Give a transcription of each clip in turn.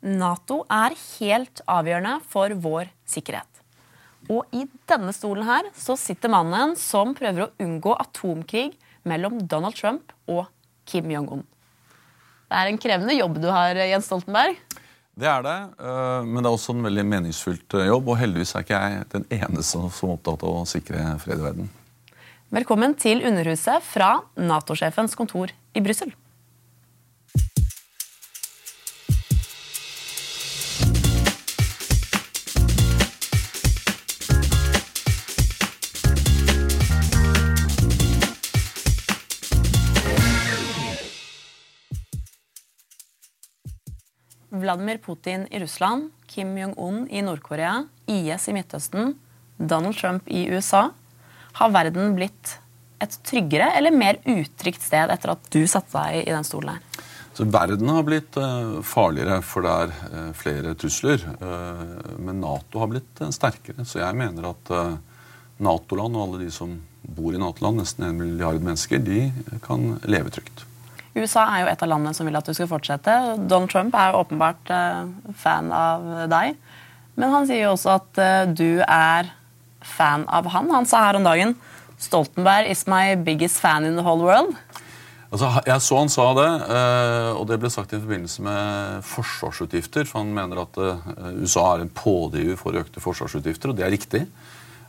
Nato er helt avgjørende for vår sikkerhet. Og i denne stolen her så sitter mannen som prøver å unngå atomkrig mellom Donald Trump og Kim Jong-un. Det er en krevende jobb du har, Jens Stoltenberg. Det er det, øh, men det er også en veldig meningsfylt øh, jobb. Og heldigvis er ikke jeg den eneste som er opptatt av å sikre fred i verden. Velkommen til Underhuset fra Nato-sjefens kontor i Brussel. Vladimir Putin i Russland, Kim Jong-un i Nord-Korea, IS i Midtøsten, Donald Trump i USA. Har verden blitt et tryggere eller mer utrygt sted etter at du satte deg i den stolen her? Så Verden har blitt uh, farligere, for det er uh, flere trusler. Uh, men Nato har blitt sterkere. Så jeg mener at Nato-land og alle de som bor i Nato-land, nesten en milliard mennesker, de kan leve trygt. USA er jo et av landene som vil at du skal fortsette. Donald Trump er åpenbart fan av deg. Men han sier jo også at du er fan av han. Han sa her om dagen Stoltenberg is my biggest fan in the whole world. Altså, jeg så han sa det, eh, og det ble sagt i forbindelse med forsvarsutgifter. For han mener at eh, USA er en pådriver for økte forsvarsutgifter, og det er riktig.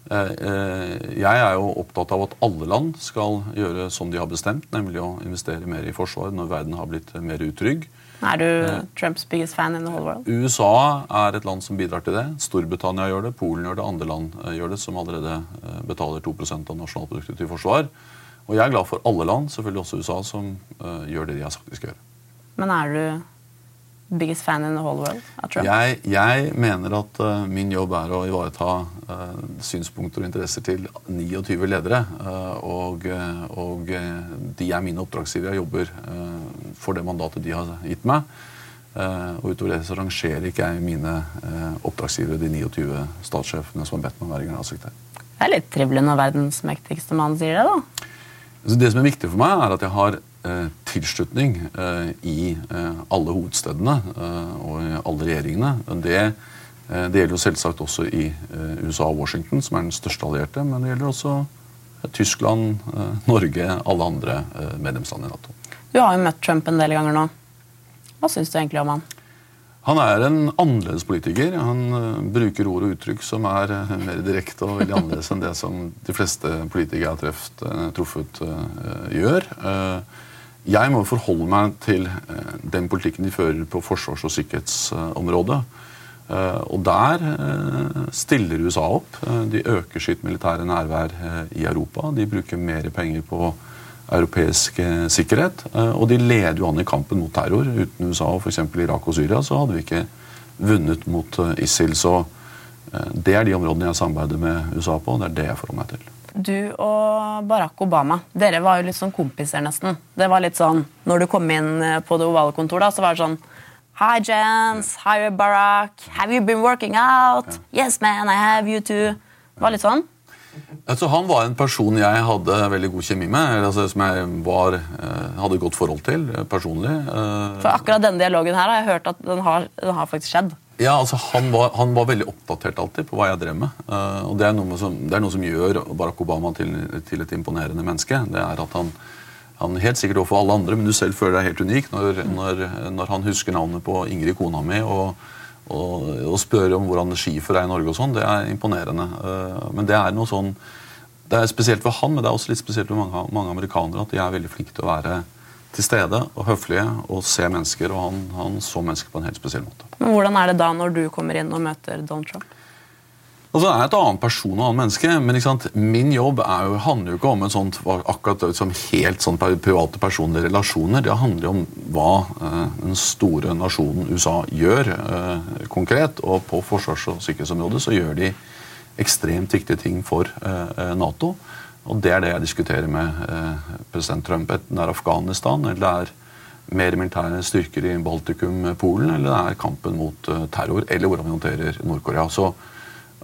Eh, jeg er jo opptatt av at alle land skal gjøre som de har bestemt, nemlig å investere mer i forsvar når verden har blitt mer utrygg. Er du Trumps biggest fan in the whole world? USA er et land som bidrar til det. Storbritannia gjør det, Polen gjør det, andre land gjør det, som allerede betaler 2% av nasjonalproduktet til forsvar. Og jeg er glad for alle land, selvfølgelig også USA, som gjør det de har sagt de skal gjøre. Men er du biggest fan in the whole world? Jeg, jeg mener at uh, min jobb er å ivareta uh, synspunkter og interesser til 29 ledere. og, og de er mine oppdragsgivere. Jeg jobber for det mandatet de har gitt meg. og utover det så rangerer ikke jeg mine oppdragsgivere, de 29 statssjefene som har bedt meg være generalsekretær. Det er litt trivelig når verdens mektigste mann sier det, da. Så det som er viktig for meg, er at jeg har tilslutning eh, i eh, alle hovedstedene eh, og i alle regjeringene. Det, eh, det, gjelder jo selvsagt også i eh, USA og Washington, som er den største allierte. Men det gjelder også Tyskland, Norge, alle andre medlemsland i Nato. Du har jo møtt Trump en del ganger nå. Hva syns du egentlig om han? Han er en annerledes politiker. Han uh, bruker ord og uttrykk som er uh, mer direkte og veldig annerledes enn det som de fleste politikere jeg har uh, truffet, gjør. Jeg må forholde meg til den politikken de fører på forsvars- og sikkerhetsområdet. og der stiller USA opp. de øker sitt militære nærvær i Europa. De bruker mer penger på europeisk eh, sikkerhet. Eh, og de leder jo an i kampen mot terror. Uten USA og f.eks. Irak og Syria så hadde vi ikke vunnet mot eh, ISIL. Så det er de områdene jeg samarbeider med USA på. og Det er det jeg forholder meg til. Du og Barack Obama dere var jo litt sånn kompiser, nesten. Det var litt sånn, Når du kom inn på det ovale kontoret, så var det sånn Hi, Jens. Hi, Barack. Have you been working out? Yes, man, I have you too. Det var litt sånn. Altså, han var en person jeg hadde veldig god kjemi med. Altså, som jeg var, eh, hadde godt forhold til eh, personlig. Eh. For akkurat denne dialogen her har jeg hørt at den har, den har faktisk skjedd. Ja, altså han var, han var, veldig oppdatert alltid på hva jeg drev med. og det er, som, det er, noe som, gjør Barack Obama til, til, et imponerende menneske. Det er at han, han helt sikkert overfor alle andre, men du selv føler deg helt unik når, når, når han husker navnet på Ingrid, kona mi. og og, og spør om hvordan skifer er i Norge og sånn, det er imponerende. Uh, men det er noe sånn det er spesielt for han, men det er også litt spesielt for mange, mange amerikanere at de er veldig flinke til å være til stede og høflige og se mennesker. Og han, han, så mennesker på en helt spesiell måte. Men Hvordan er det da når du kommer inn og møter Donald Trump? Altså, det er et annet person og et annet menneske, men min jobb jo, handler jo ikke om en sånt, akkurat som helt sånn private personlige relasjoner. Det handler jo om hva eh, den store nasjonen USA gjør eh, konkret. Og på forsvars- og sikkerhetsområdet så gjør de ekstremt viktige ting for eh, eh Nato. Og det er det jeg diskuterer med eh, president Trump. Enten det er Afghanistan, eller det er mer militære styrker i Baltikum, Polen, eller det er kampen mot eh, terror, eller hvordan vi håndterer Nord-Korea. Så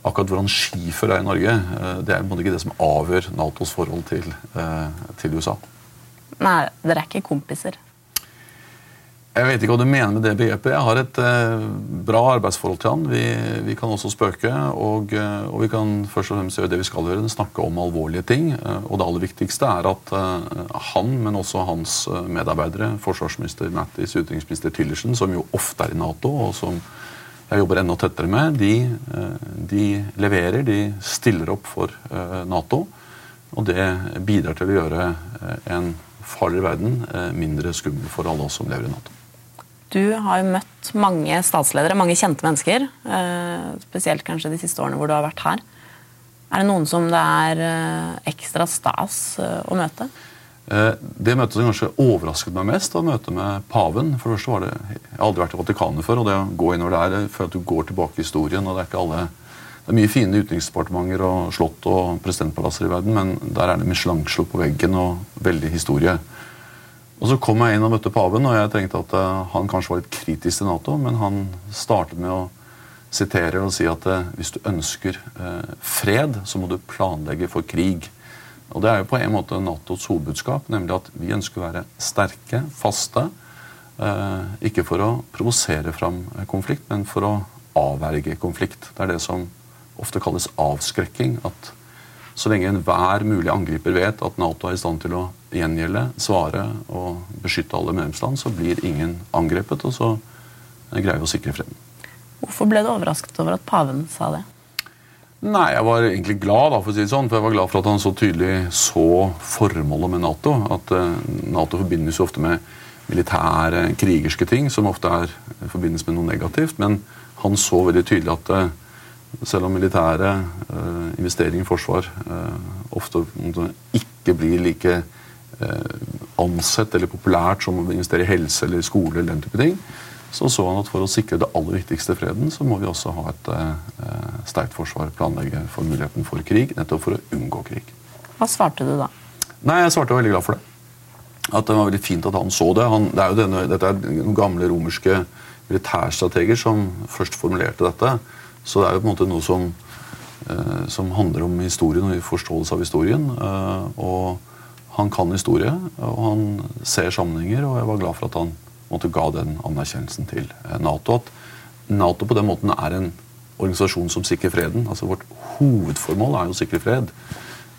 akkurat hvordan skifer er i Norge, eh, det er ikke det som avgjør Natos forhold til, eh, til USA. Nei, dere er ikke kompiser? Jeg vet ikke hva du mener med det begrepet. Jeg har et eh, bra arbeidsforhold til han. Vi, vi kan også spøke, og, eh, og, vi kan først og fremst gjøre det vi skal gjøre, snakke om alvorlige ting. Eh, og det aller viktigste er at eh, han, men også hans eh, medarbeidere, forsvarsminister Mattis, utenriksminister Tillersen, som jo ofte er i Nato, og som jeg jobber enda tettere med, de, eh, de leverer, de stiller opp for Nato. Og det bidrar til å gjøre en farligere verden mindre skummel for alle oss som lever i Nato. Du har jo møtt mange statsledere, mange kjente mennesker. Eh, spesielt kanskje de siste årene hvor du har vært her. Er det noen som det er eh, ekstra stas eh, å møte? Det møtet som kanskje overrasket meg mest, var møtet med paven. For det første var det, Jeg har aldri vært i Vatikanet før, og det å gå inn over der, er, føler at du går tilbake i historien. og Det er ikke alle, det er mye fine utenriksdepartementer og slott og presidentpalasser i verden, men der er det Michelangelo på veggen og veldig historie. Og Så kom jeg inn og møtte paven, og jeg tenkte at uh, han kanskje var litt kritisk til Nato, men han startet med å sitere og si at uh, hvis du ønsker uh, fred, så må du planlegge for krig. Og Det er jo på en måte Natos hovedbudskap, nemlig at vi ønsker å være sterke, faste. ikke for å provosere fram konflikt, men for å avverge konflikt. Det er det som ofte kalles avskrekking. at så lenge enhver mulig angriper vet at Nato er i stand til å gjengjelde, svare og beskytte alle medlemsland, så blir ingen angrepet, og så greier vi å sikre freden. Hvorfor ble du overrasket over at paven sa det? Nei, Jeg var egentlig glad da, for å si det sånn, for jeg var glad for at han så tydelig så formålet med Nato. At uh, Nato forbindes jo ofte med militære, krigerske ting, som ofte er forbindes med noe negativt. Men han så veldig tydelig at uh, selv om militære uh, investeringer i forsvar uh, ofte ikke blir like uh, ansett eller populært som å investere i helse eller skole, eller den type ting, så så han at for å sikre det aller viktigste freden, så må vi også ha et sterkt forsvar, planlegge for muligheten for krig, nettopp for å unngå krig. Hva svarte du da? Nei, Jeg svarte veldig glad for det. At det var veldig fint at han så det. Han, det er jo denne, dette er gamle romerske militærstrateger som først formulerte dette. Så det er jo på en måte noe som, eh, som handler om historien og forståelse av historien. Eh, og han kan historie, og han ser sammenhenger, og jeg var glad for at han måtte ga den anerkjennelsen til eh, Nato. At Nato på den måten er en organisasjon som sikrer freden. Altså Vårt hovedformål er jo å sikre fred.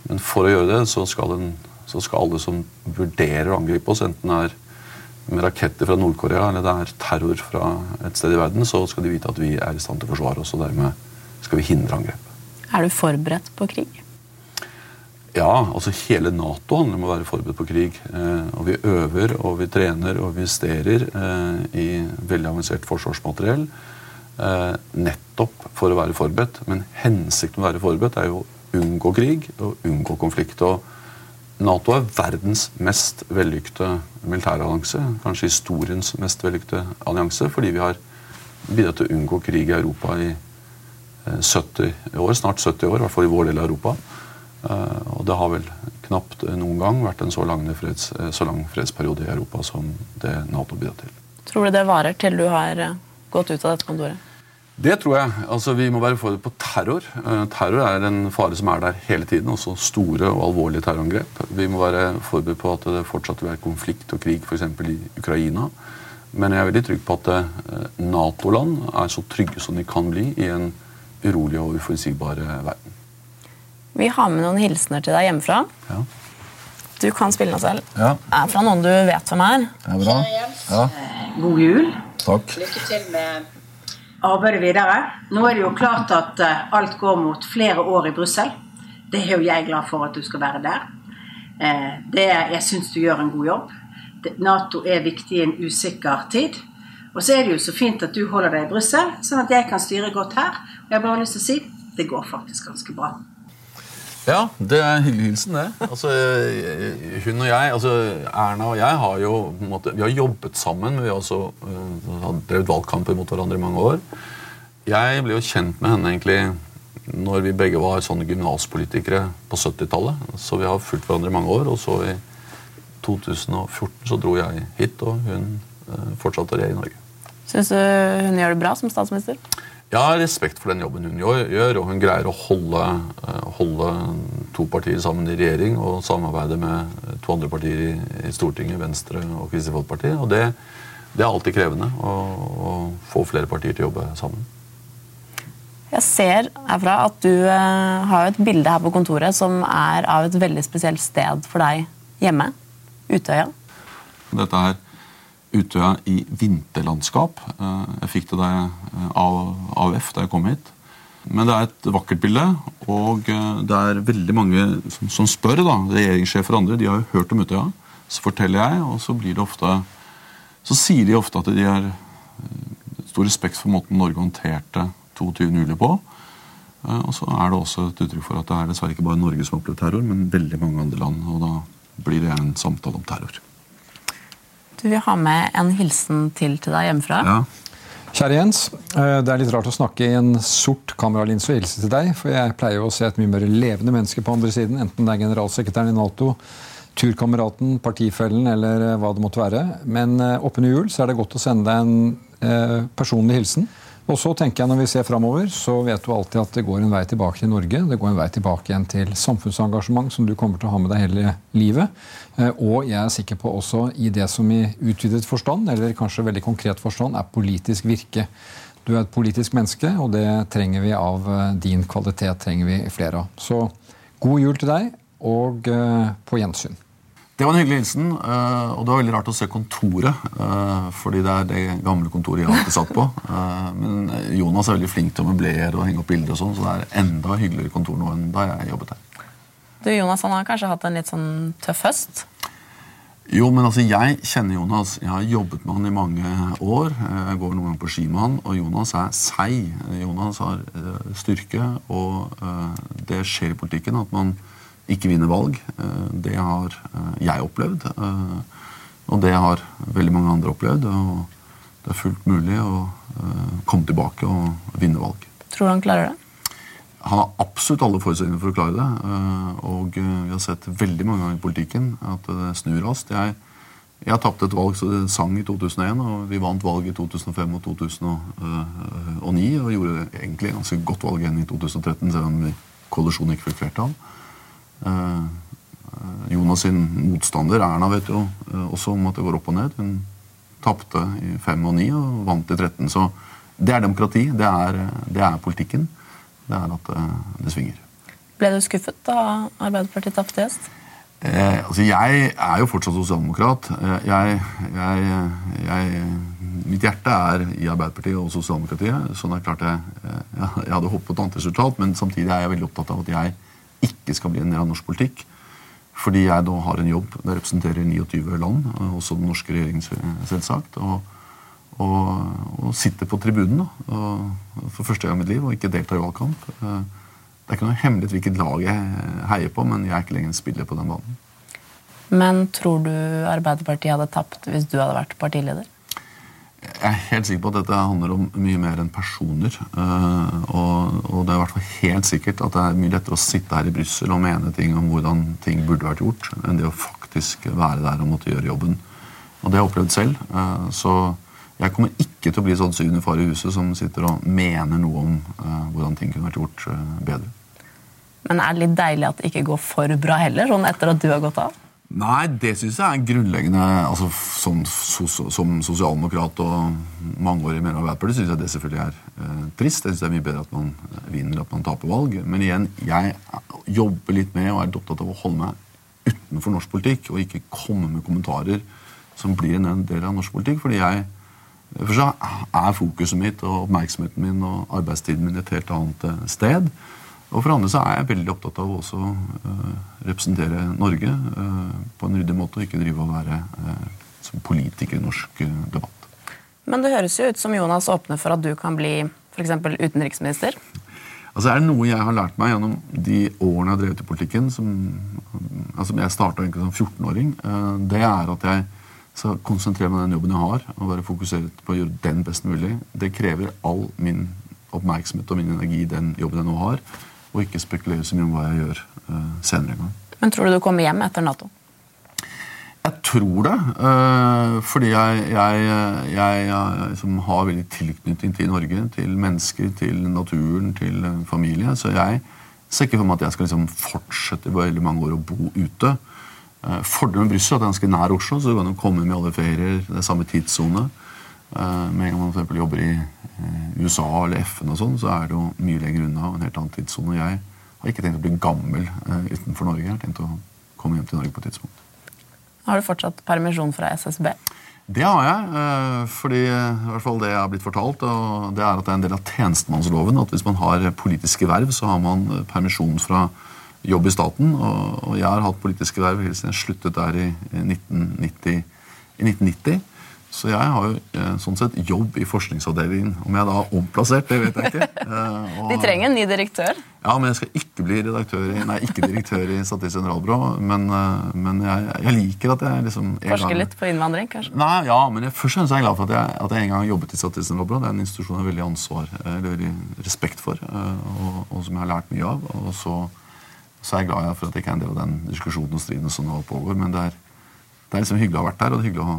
Men for å gjøre det så skal, den, så skal alle som vurderer å angripe oss, enten er med raketter fra Nord-Korea eller det er terror fra et sted i verden, så skal de vite at vi er i stand til å forsvare oss, og dermed skal vi hindre angrep. Er du forberedt på krig? Ja, altså hele Nato handler om å være forberedt på krig. Eh, og vi øver og vi trener og vi investerer eh, i veldig avansert forsvarsmateriell. Eh, nettopp for å være forberedt. Men hensikten med å være forberedt er jo å unngå krig og unngå konflikt. og Nato er verdens mest vellykkede militærallianse. Kanskje historiens mest vellykkede allianse, fordi vi har bidratt til å unngå krig i Europa i 70 eh, år, snart 70 år, i hvert fall i vår del av Europa. Eh, og det har vel knapt noen gang vært en så lang, freds, eh, så lang fredsperiode i Europa som det Nato bidrar til. Tror du det varer til du har gått ut av dette kontoret? Det tror jeg. Altså, Vi må være forberedt på terror. Uh, terror er en fare som er der hele tiden. Også store og alvorlige terrorangrep. Vi må være forberedt på at det fortsatt vil være konflikt og krig f.eks. i Ukraina. Men jeg er veldig trygg på at uh, Nato-land er så trygge som de kan bli i en urolig og uforutsigbar verden. Vi har med noen hilsener til deg hjemmefra. Ja. Du kan spille noe selv. Ja. er fra noen du vet hvem er. Ja, bra. Ja. God jul. Takk. Lykke til med arbeidet videre. Nå er det jo klart at eh, alt går mot flere år i Brussel. Det er jo jeg glad for at du skal være der. Eh, det, jeg syns du gjør en god jobb. Nato er viktig i en usikker tid. Og så er det jo så fint at du holder deg i Brussel, sånn at jeg kan styre godt her. Og jeg har bare lyst til å si det går faktisk ganske bra. Ja, det er en hyggelig hilsen, det. Altså, hun og jeg, altså Erna og jeg har jo måte, vi har jobbet sammen, men vi har også uh, drevet valgkamper mot hverandre i mange år. Jeg ble jo kjent med henne egentlig når vi begge var sånne gymnaspolitikere på 70-tallet. Så vi har fulgt hverandre i mange år. Og så i 2014 så dro jeg hit, og hun uh, fortsatte å regjere i Norge. Syns du hun gjør det bra som statsminister? Jeg har respekt for den jobben hun gjør, og hun greier å holde, eh, holde, to partier sammen i regjering og samarbeide med to andre partier i Stortinget, Venstre og Kristelig Folkeparti. Og det det er alltid krevende å, å få flere partier til å jobbe sammen. Jeg ser herfra at du uh, har et bilde her på kontoret som er av et veldig spesielt sted for deg hjemme. Utøya. Dette er Utøya i vinterlandskap. Uh, jeg fikk det av AUF da jeg kom hit. Men det er et vakkert bilde, og uh, det er veldig mange som, som spør. da, Regjeringssjefer og andre de har jo hørt om Utøya. Så forteller jeg, og så blir det ofte så sier de ofte at de har stor respekt for måten Norge håndterte 22. juli på. Eh, og så er det også et uttrykk for at det er dessverre ikke bare Norge som har opplevd terror, men veldig mange andre land. Og da blir det en samtale om terror. Du vil ha med en hilsen til til deg hjemmefra. Ja. Kjære Jens. Eh, det er litt rart å snakke i en sort kameralinse og hilse til deg, for jeg pleier jo å se et mye mer levende menneske på andre siden, enten det er generalsekretæren i Nato, turkameraten, partifellen eller hva det måtte være. Men oppunder jul så er det godt å sende deg en personlig hilsen. Og så tenker jeg Når vi ser framover, så vet du alltid at det går en vei tilbake til Norge. Det går en vei tilbake igjen til samfunnsengasjement som du kommer til å ha med deg hele livet. Eh, og jeg er sikker på også i det som i utvidet forstand, eller kanskje veldig konkret forstand, er politisk virke. Du er et politisk menneske, og det trenger vi av eh, din kvalitet. trenger vi flere av. Så god jul til deg, og eh, på gjensyn. Det var en hyggelig hilsen, eh, og det var veldig rart å se kontoret. Eh, fordi det er det gamle kontoret jeg alltid satt på. Eh, men Jonas er veldig flink til å møblere og henge opp bilder, og sånn, så det er enda hyggeligere kontor nå enn da jeg jobbet her. Du, Jonas han har kanskje hatt en litt sånn tøff høst? Jo, men altså, jeg kjenner Jonas. Jeg har jobbet med han i mange år. Jeg går noen ganger på ski med han, og Jonas er seig. Jonas har styrke, og det skjer i politikken at man ikke vinner valg. Eh, det har eh, jeg opplevd. Eh, og det har veldig mange andre opplevd. Og det er fullt mulig å komme tilbake og vinne valg. Tror du han klarer det? Han har absolutt alle forutsetninger for å klare det. Og vi har sett veldig mange ganger i politikken at det snur raskt. Jeg, jeg tapte et valg som sang i 2001, og vi vant valget i 2005 og 2009. Og gjorde egentlig ganske godt valg igjen i 2013, selv om koalisjonen ikke fikk flertall. Eh, Jonas sin motstander, Erna, vet jo eh, også om at det går opp og ned. Hun tapte i 5 og 9 og vant i 13. Så det er demokrati. Det er, det er politikken. Det er at det, eh, det svinger. Ble du skuffet da Arbeiderpartiet tapte i høst? Eh, altså jeg er jo fortsatt sosialdemokrat. Jeg, jeg, jeg, mitt hjerte er i Arbeiderpartiet og sosialdemokratiet. sånn er klart jeg, jeg hadde håpet på et annet resultat, men samtidig er jeg veldig opptatt av at jeg ikke skal bli en del av norsk politikk. Fordi jeg da har en jobb der jeg representerer 29 land, også den norske regjeringen selvsagt. Og, og, og sitter på tribunen da, for første gang i mitt liv og ikke deltar i valgkamp. Eh, det er ikke noe hemmelighet hvilket lag jeg heier på, men jeg er ikke lenger en spiller på den banen. Men tror du Arbeiderpartiet hadde tapt hvis du hadde vært partileder? Jeg er helt sikker på at dette handler om mye mer enn personer. Uh, og, og, det er i hvert fall helt sikkert at det er mye lettere å sitte her i Brussel og mene ting om hvordan ting burde vært gjort, enn det å faktisk være der og måtte gjøre jobben. Og det har jeg opplevd selv. Uh, så jeg kommer ikke til å bli sånn syvende far i huset som sitter og mener noe om uh, hvordan ting kunne vært gjort bedre. Men er det litt deilig at det ikke går for bra heller, sånn etter at du har gått av? Nei, det syns jeg er grunnleggende altså, Som, som sosialdemokrat og mangeårig medlem av Arbeiderpartiet syns jeg det selvfølgelig er eh, trist. Jeg synes det er mye bedre at man vinner at man taper valg. Men igjen, jeg jobber litt med og er opptatt av å holde meg utenfor norsk politikk og ikke komme med kommentarer som blir en del av norsk politikk. fordi jeg for så er fokuset mitt og oppmerksomheten min og arbeidstiden min et helt annet eh, sted. Og for andre så er jeg veldig opptatt av å også uh, representere Norge uh, på en ryddig måte, og ikke drive og være uh, som politiker i norsk debatt. Men det høres jo ut som Jonas åpner for at du kan bli f.eks. utenriksminister? Altså er det noe jeg har lært meg gjennom de årene jeg har drevet i politikken som, altså Jeg starta som 14-åring. Det er at jeg skal konsentrere meg om den jobben jeg har, og være fokusert på å gjøre den best mulig. Det krever all min oppmerksomhet og min energi i den jobben jeg nå har og ikke spekulere så mye om hva jeg gjør senere en gang. Men tror du du kommer hjem etter Nato? Jeg tror det. Uh, fordi jeg, jeg, jeg, jeg har veldig tilknytning til Norge, til mennesker, til naturen, til familie. Så jeg ser ikke for meg at jeg skal liksom fortsette i veldig mange år å bo ute. Eh, Fordelen med Brussel er at det er ganske nær Oslo, så du kan jo komme med alle ferier. Det er samme tidssone. Eh, Med en gang man for jobber i eh, USA eller FN, og sånn, så er det jo mye lenger unna en helt annen tidssone. Jeg har ikke tenkt å bli gammel eh, utenfor Norge. Jeg har tenkt å komme hjem til Norge på et tidspunkt. Har du fortsatt permisjon fra SSB? Det har jeg, eh, fordi eh, i hvert fall det jeg har blitt fortalt, og det er at det er en del av tjenestemannsloven at hvis man har politiske verv, så har man eh, permisjon fra jobb i staten. Og, jeg har hatt politiske verv helt siden jeg sluttet der i 1990. I 1990. Så jeg har jo eh, sånn sett jobb i forskningsavdelingen. Om jeg da er omplassert, det vet jeg ikke. Eh, og- De trenger en ny direktør. ja, men jeg skal ikke bli redaktør i, nei, ikke direktør i Statistisk sentralbyrå. Men, eh, men jeg, jeg liker at jeg liksom Forsker gang- litt på innvandring, kanskje. Nei, ja, men jeg, først og fremst er jeg glad for at jeg, at jeg en gang har jobbet i Statistisk sentralbyrå. Det er en institusjon jeg har veldig ansvar, eller respekt for, og, og som jeg har lært mye av. Og så, så er jeg glad for at jeg ikke er en del av den diskusjonen og striden som nå pågår. Men det er, det er liksom hyggelig å ha vært der, og det er hyggelig å ha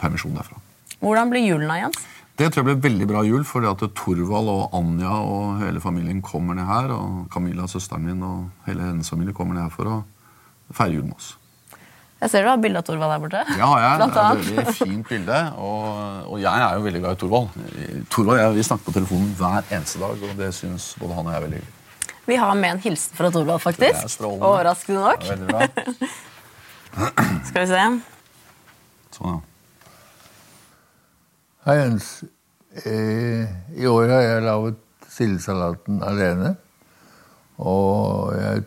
permisjon derfra. Hvordan blir julen da, Jens? Det tror jeg blir veldig bra jul, fordi at Torvald og Anja og hele familien kommer ned her. Og Camilla, søsteren min, og hele hennes familie kommer ned her for å feire jul med oss. Jeg ser du har bilde av Torvald der borte. Har jeg. Blant Det er annet. et veldig fint bilde. Og, og jeg er jo veldig glad i Torvald. Torvald jeg, Vi snakker på telefonen hver eneste dag, og det syns både han og jeg er veldig hyggelig. Vi har med en hilsen fra Torvald, faktisk. Overraskende nok. Det er bra. Skal vi se. Sånn, ja. I år har jeg laget sildesalaten alene. Og jeg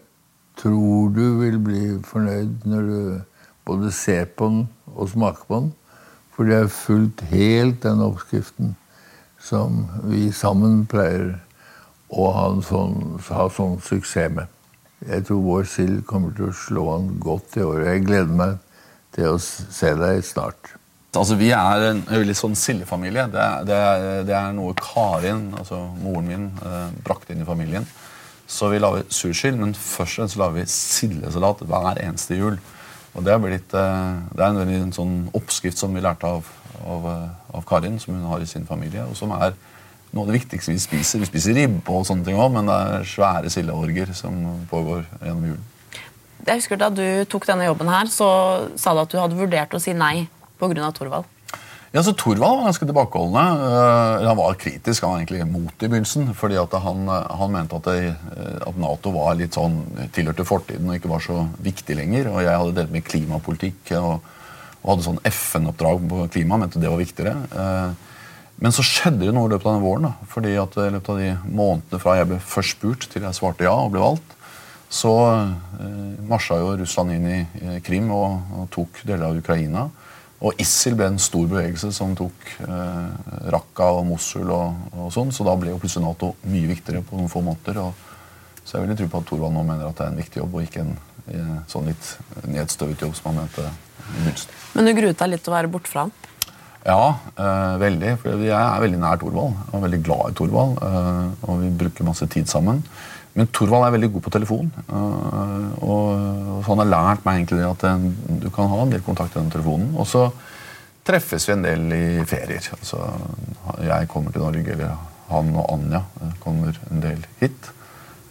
tror du vil bli fornøyd når du både ser på den og smaker på den. For det har fulgt helt den oppskriften som vi sammen pleier å ha, sånn, ha sånn suksess med. Jeg tror vår sild kommer til å slå an godt i år. Jeg gleder meg til å se deg snart. Altså, Vi er en litt sånn sildefamilie. Det, det, det er noe Karin, altså moren min, eh, brakte inn i familien. Så vi lager sursild, men først fremst lager vi sildesalat hver eneste jul. Og Det, er blitt, eh, det er en veldig en sånn oppskrift som vi lærte av, av, eh, av Karin, som hun har i sin familie, og som er noe av det viktigste vi spiser. Vi spiser ribbe og sånne ting òg, men det er svære sildeorger som pågår gjennom julen. Jeg husker Da du tok denne jobben, her, så sa du at du hadde vurdert å si nei pga. Torvald. Ja, så Torvald var ganske tilbakeholdende. Eh, han var kritisk, han var egentlig mot i begynnelsen. fordi han, eh, han mente at, det, eh, at Nato var litt sånn, tilhørte fortiden og ikke var så viktig lenger. Og jeg hadde delt med klimapolitikk og, og hadde sånn FN-oppdrag på klima. mente det var viktigere. Men så skjedde det noe i løpet av den våren. da, fordi at i løpet av de månedene fra jeg ble først spurt til jeg svarte ja og ble valgt, så marsja jo Russland inn i Krim og, og tok deler av Ukraina. Og ISIL ble en stor bevegelse som tok eh, Raqqa og Mosul. Og, og sånn, Så da ble jo plutselig Nato mye viktigere på noen få måneder. Og, så jeg vil tro på at Thorvald nå mener at det er en viktig jobb, og ikke en eh, sånn litt nedstøvet jobb som han mente i begynnelsen. Men du gruet deg litt til å være borte fra han. Ja, eh, veldig. For jeg er veldig nær Thorvald. Er veldig glad i Thorvald. Eh, og vi bruker masse tid sammen. Men Thorvald er veldig god på telefon. Eh, og, han har lært meg egentlig at eh, du kan ha en del kontakt gjennom telefonen. Og så treffes vi en del i ferier. Altså, jeg kommer til Norge, eller han og Anja eh, kommer en del hit.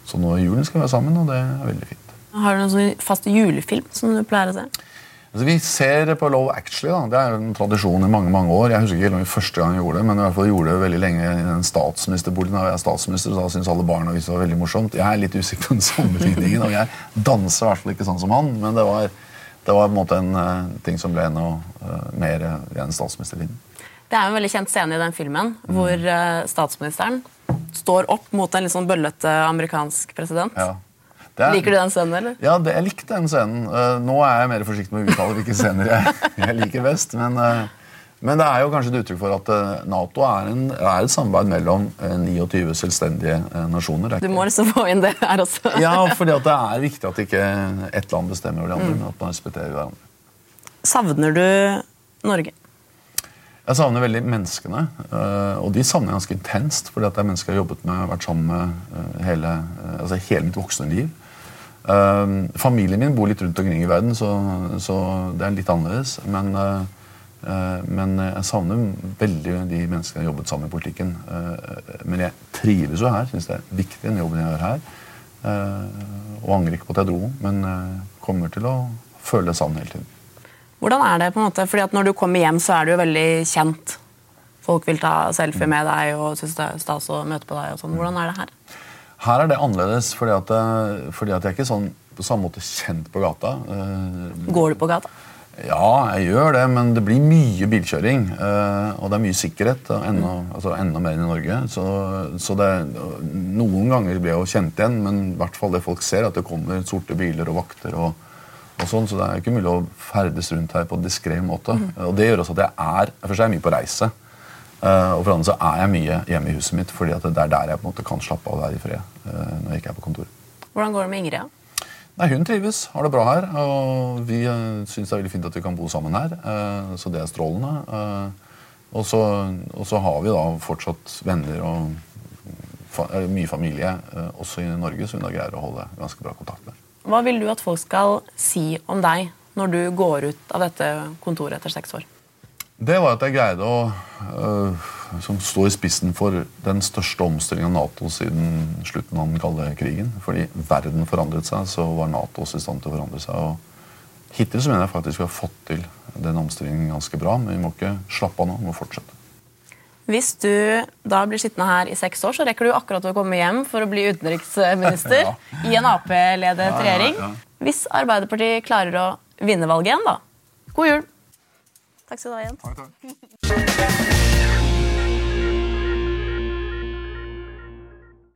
Så nå i julen skal vi være sammen, og det er veldig fint. Har du noen sånn fast julefilm som du pleier å se? Altså, vi ser på Love Actually. da. Det er en tradisjon i mange mange år. Jeg husker ikke helt første gang gjorde det, men i hvert fall gjorde det veldig lenge i den statsministerboligen. Da jeg er statsminister, så da syntes alle barna det var veldig morsomt. Jeg er litt usikker på den sammenligningen, og jeg danser i hvert fall ikke sånn som han. Men det var, det var på en måte en uh, ting som ble enda uh, mer uh, i en statsministerlinje. Det er en veldig kjent scene i den filmen hvor uh, statsministeren står opp mot en litt sånn bøllete amerikansk president. Ja. Det er- Liker du den scenen, eller? Ja, det, jeg likte den scenen. Uh, nå er jeg mer forsiktig med å uttale hvilke scener jeg, jeg liker best. Men, uh, men det er jo kanskje et uttrykk for at uh, Nato er, en, er et samarbeid mellom eh, 29 selvstendige nasjoner. Det er Du må liksom få inn det her også. Ja, for det er viktig at ikke ett land bestemmer over de andre, men at man respekterer hverandre. Savner du Norge? Jeg savner veldig menneskene, eh, og de savner jeg ganske intenst. fordi det er mennesker jeg har jobbet med, vært sammen med hele, altså hele mitt voksne liv. Eh, Familien min bor litt rundt omkring i verden, så, så det er litt annerledes. Men, uh, uh, men jeg savner veldig de menneskene jeg har jobbet sammen med i politikken. Eh, Men jeg trives jo her, syns det er viktig den jobben jeg gjør her. Og angrer ikke på at jeg dro, men kommer til å føle det savnet hele tiden. Hvordan er det på en måte, fordi at Når du kommer hjem, så er du jo veldig kjent. Folk vil ta selfie med deg og syns det er stas å møte på deg. og sånn. Hvordan er det her? Her er det annerledes, fordi at, eh, fordi at jeg er ikke sånn på samme måte kjent på gata. Eh, Går du på gata? Ja, jeg gjør det, men det blir mye bilkjøring. eh, og det er mye sikkerhet. Enda, altså enda mer enn i Norge. Så, så det, noen ganger blir jeg jo kjent igjen, men i hvert fall det folk ser, at det kommer sorte biler og vakter. og, og sånn, Så det er ikke mulig å ferdes rundt her på en diskré måte. Og det gjør også at jeg er Først er jeg mye på reise. Eh, og for andre så er jeg mye hjemme i huset mitt, fordi at det er der jeg på en måte kan slappe av og være i fred. eh, når jeg ikke er på kontor. Hvordan går det med Ingrid? Nei, Hun trives, har det bra her. Og vi uh, syns det er veldig fint at vi kan bo sammen her. eh, så det er strålende. Eh, og, så, har vi da fortsatt venner og eh, mye familie eh, også i Norge, så hun da greier å holde ganske bra kontakt med. Hva vil du at folk skal si om deg når du går ut av dette kontoret etter seks år? Det var at jeg greide å øh, som i spissen for den største omstillingen av Nato siden slutten av den kalde krigen. Fordi verden forandret seg, så var Nato også i stand til å forandre seg. og Hittil så mener jeg faktisk vi har fått til den omstillingen ganske bra, men vi må ikke slappe av nå. Vi må fortsette. Hvis du da blir sittende her i seks år, så rekker du akkurat å komme hjem for å bli utenriksminister Ja. i en Ap-ledet Ja, ja, regjering. Hvis Arbeiderpartiet klarer å vinne valget igjen, da. God jul! Takk skal du ha igjen.